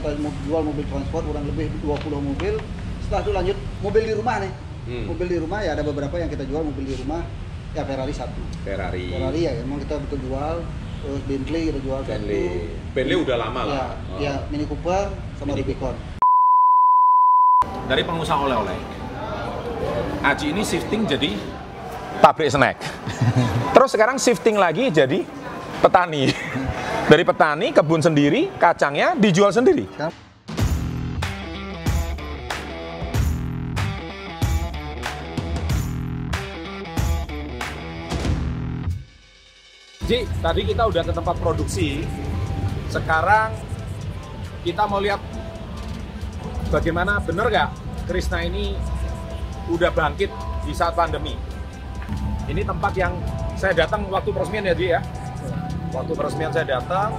kita jual mobil transport kurang lebih 20 mobil. Setelah itu lanjut mobil di rumah nih. Hmm. Mobil di rumah ya ada beberapa yang kita jual mobil di rumah. Ya Ferrari satu. Ferrari. Ferrari ya emang kita betul jual. Terus Bentley kita jual Bentley. satu. Bentley udah lama Ya, lah. Oh. ya Mini Cooper sama Mini Rubicon. Dari pengusaha oleh-oleh. Aji ini shifting jadi pabrik snack. Terus sekarang shifting lagi jadi petani. Dari petani, kebun sendiri, kacangnya dijual sendiri. Ji, tadi kita udah ke tempat produksi. Sekarang kita mau lihat bagaimana bener nggak Krisna ini udah bangkit di saat pandemi. Ini tempat yang saya datang waktu peresmian ya Ji ya. Waktu peresmian saya datang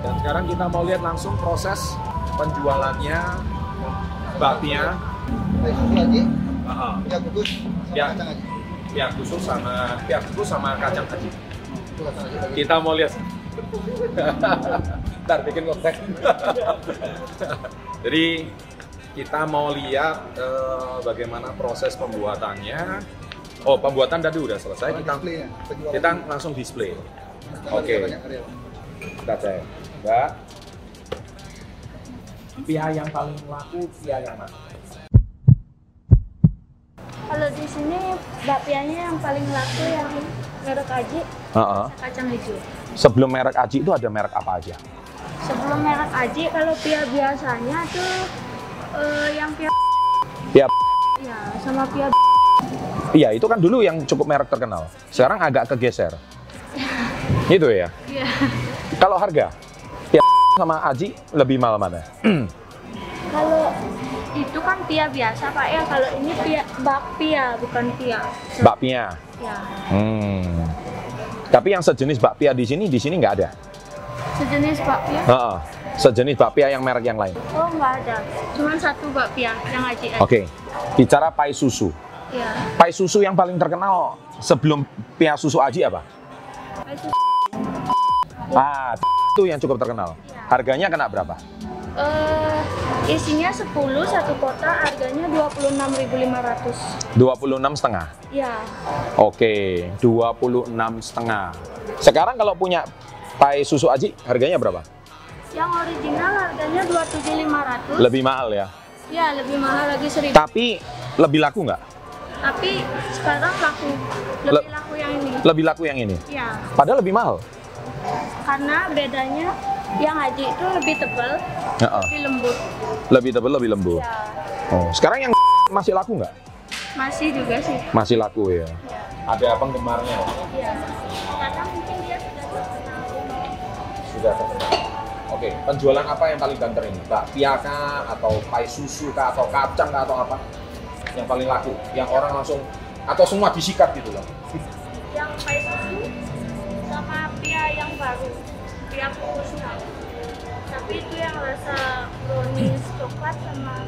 dan sekarang kita mau lihat langsung proses penjualannya. Baik, susu lagi, Aha. ya sama Ya. kacang aja. Pihak khusus sama pihak khusus sama kacang aja. Kita mau lihat. Ntar bikin konten. Jadi kita mau lihat eh, bagaimana proses pembuatannya. Oh, pembuatan tadi udah selesai. Sekarang Kita kita langsung display. Oke. Kita cek. Mbak. Pia yang paling laku pia yang mana? Kalau di sini bakpianya yang paling laku yang merek Aji kacang hijau. Sebelum merek Aji itu ada merek apa aja? Sebelum merek Aji kalau pia biasanya tuh eh, yang pia Pia ya sama pia Iya, itu kan dulu yang cukup merek terkenal. Sekarang agak kegeser. Itu ya. ya. Kalau harga, ya sama Aji lebih mahal mana? Kalau itu kan pia biasa Pak ya. Kalau ini pia bakpia bukan pia. Bakpia. Ya. Hmm. Tapi yang sejenis bakpia di sini, di sini nggak ada. Sejenis bakpia? Heeh. Sejenis bakpia yang merek yang lain. Oh nggak ada. Cuman satu bakpia yang Aji. Oke. Bicara pai susu. Ya. Pai susu yang paling terkenal sebelum pia susu Aji apa? Ah, itu yang cukup terkenal. Harganya kena berapa? eh isinya 10 satu kotak harganya 26.500. 26 setengah. Ya. Oke, 26 setengah. Sekarang kalau punya pai susu Aji, harganya berapa? Yang original harganya 27.500. Lebih mahal ya. Ya, lebih mahal lagi 1000. Tapi lebih laku nggak? Tapi sekarang laku. Lebih Le- laku. Lebih laku yang ini. Ya, Padahal lebih mahal. karena bedanya yang haji itu lebih tebal, Heeh. lebih lembut. Lebih tebal, lebih lembut. Ya, Oh, sekarang yang masih laku nggak? masih juga sih. Masih laku ya. Ya. Ada penggemarnya. ya. Karena mungkin dia sudah terkenal. Sudah terkenal. Oke, penjualan apa yang paling banter ini? Bakpia kah, atau pai susu kah, atau kacang kah, atau apa? Yang paling laku, yang orang langsung atau semua disikat gitu loh. Yang pai susu sama pia yang baru, pia kukusnya. Tapi itu yang rasa brownies coklat sama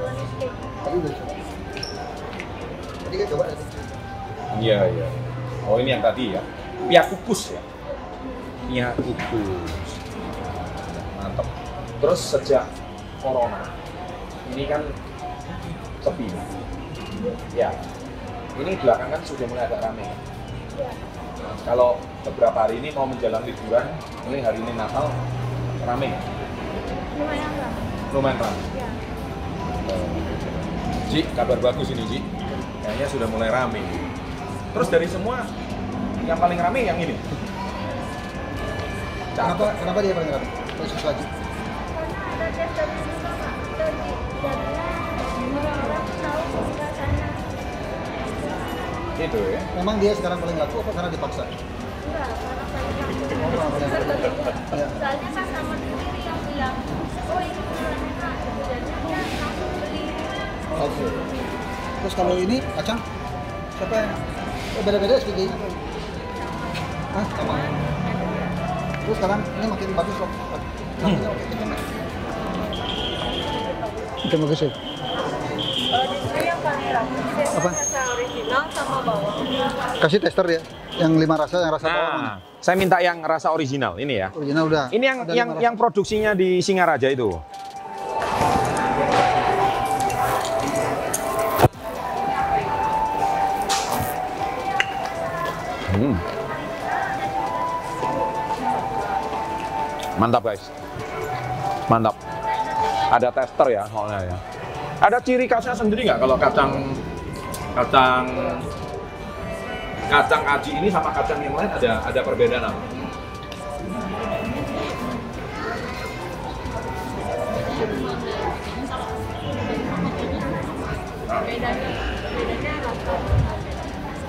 brownies keju. Tadi udah coba. Tadi kan coba tadi. Iya, iya. Oh, ini yang tadi ya. Pia kukus ya. Pia kukus. Mantap. Terus sejak corona, ini kan sepi. Ya. Ini belakangan sudah mulai agak ramai. Ya. Nah, kalau beberapa hari ini mau menjelang liburan, ini hari ini Natal, ramai. Lumayan lah. Lumayan ramai. Ya. Ji, kabar bagus ini Ji. Kayaknya sudah mulai rame. Terus dari semua, yang paling rame yang ini. Kenapa kenapa dia paling. Karena ada tes juga Pak. Dari Itu ya. Memang dia sekarang paling laku apa karena dipaksa? Enggak, karena saya karena paling laku. Ya. Soalnya sama sendiri yang bilang, oh ini beneran enak. Jadi dia langsung beli. Oke. Terus kalau ini kacang siapa yang oh, beda-beda seperti ini? Hah, sama. Terus sekarang ini makin bagus loh. Makan. Terima kasih apa? original sama bawang. Kasih tester ya, yang lima rasa, yang rasa nah, bawang. Mana? Saya minta yang rasa original ini ya. Original udah. Ini yang yang yang produksinya di Singaraja itu. Hmm. Mantap guys. Mantap. Ada tester ya soalnya ya. Ada ciri khasnya sendiri nggak kalau kacang kacang kacang aji ini sama kacang yang lain ada ada perbedaan apa?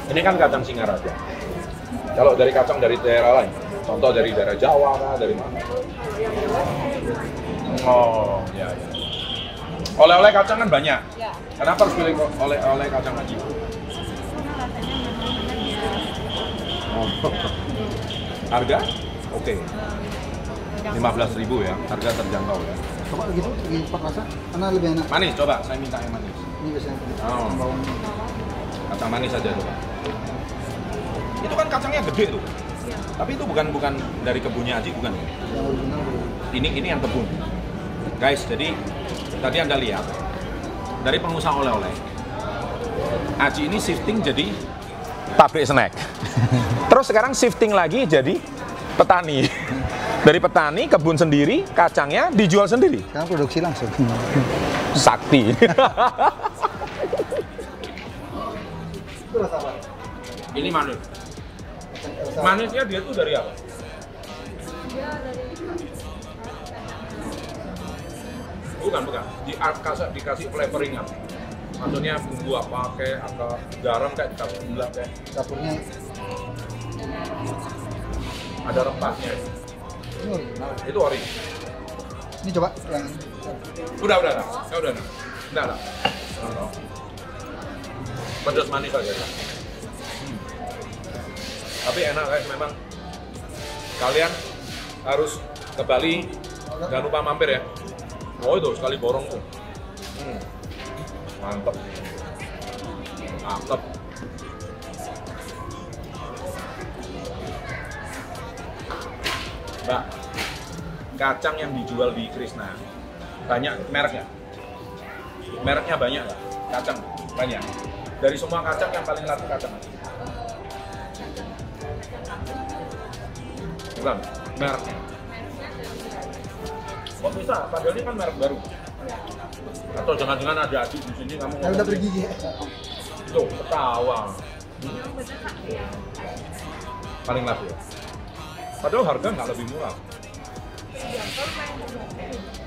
Ini kan kacang Singaraja. Kalau dari kacang dari daerah lain, contoh dari daerah Jawa dari mana? Oh, ya, ya. Oleh-oleh kacang kan banyak. Ya. Kenapa harus pilih oleh-oleh kacang? Oh. Harga? Oke. 15.000 ya, harga terjangkau ya. Coba gitu, empat rasa, mana lebih enak? Manis, coba saya minta yang manis. Ini biasanya Oh. bawang. Kacang manis aja coba. Itu kan kacangnya gede tuh. Tapi itu bukan bukan dari kebunnya Aji bukan. Belum. Ini ini yang kebun. Guys, jadi tadi Anda lihat dari pengusaha oleh-oleh. Aji ini shifting jadi pabrik snack. Terus sekarang shifting lagi jadi petani. Dari petani, kebun sendiri, kacangnya dijual sendiri. Sekarang produksi langsung. Sakti. Ini manis. Manisnya dia tuh dari apa? Bukan, bukan. Di kasih dikasih flavoring apa? Maksudnya bumbu apa kayak atau garam kayak dikasih gula kayak dapurnya ada rempahnya. ini original. Itu ori. Ini coba yang Udah, udah, udah. Ya udah, udah. Udah, udah. Udah. Pedas manis aja. ya. Hmm. Tapi enak guys, memang kalian harus ke Bali jangan lupa mampir ya. Oh itu sekali borong tuh. Hmm. Mantep. Mantep. Mbak, kacang yang dijual di Krishna banyak mereknya mereknya banyak nggak kacang banyak dari semua kacang yang paling laku kacang bukan mereknya kok bisa padahal ini kan merek baru atau jangan-jangan ada adik di sini kamu yang ngomong udah bergigi. tuh ketawa paling laku ya padahal harga nggak lebih murah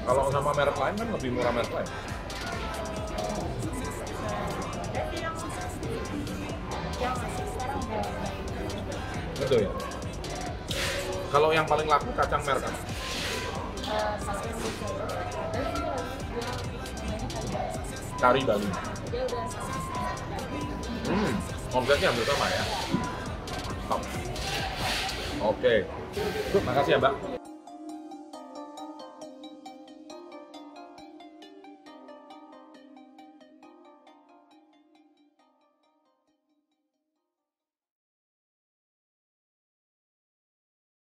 kalau sama merek lain kan lebih murah merek lain. Betul ya. Kalau yang paling laku kacang merek? Kari Bali. Hmm, omsetnya hampir sama ya. Oke. Makasih ya, Mbak.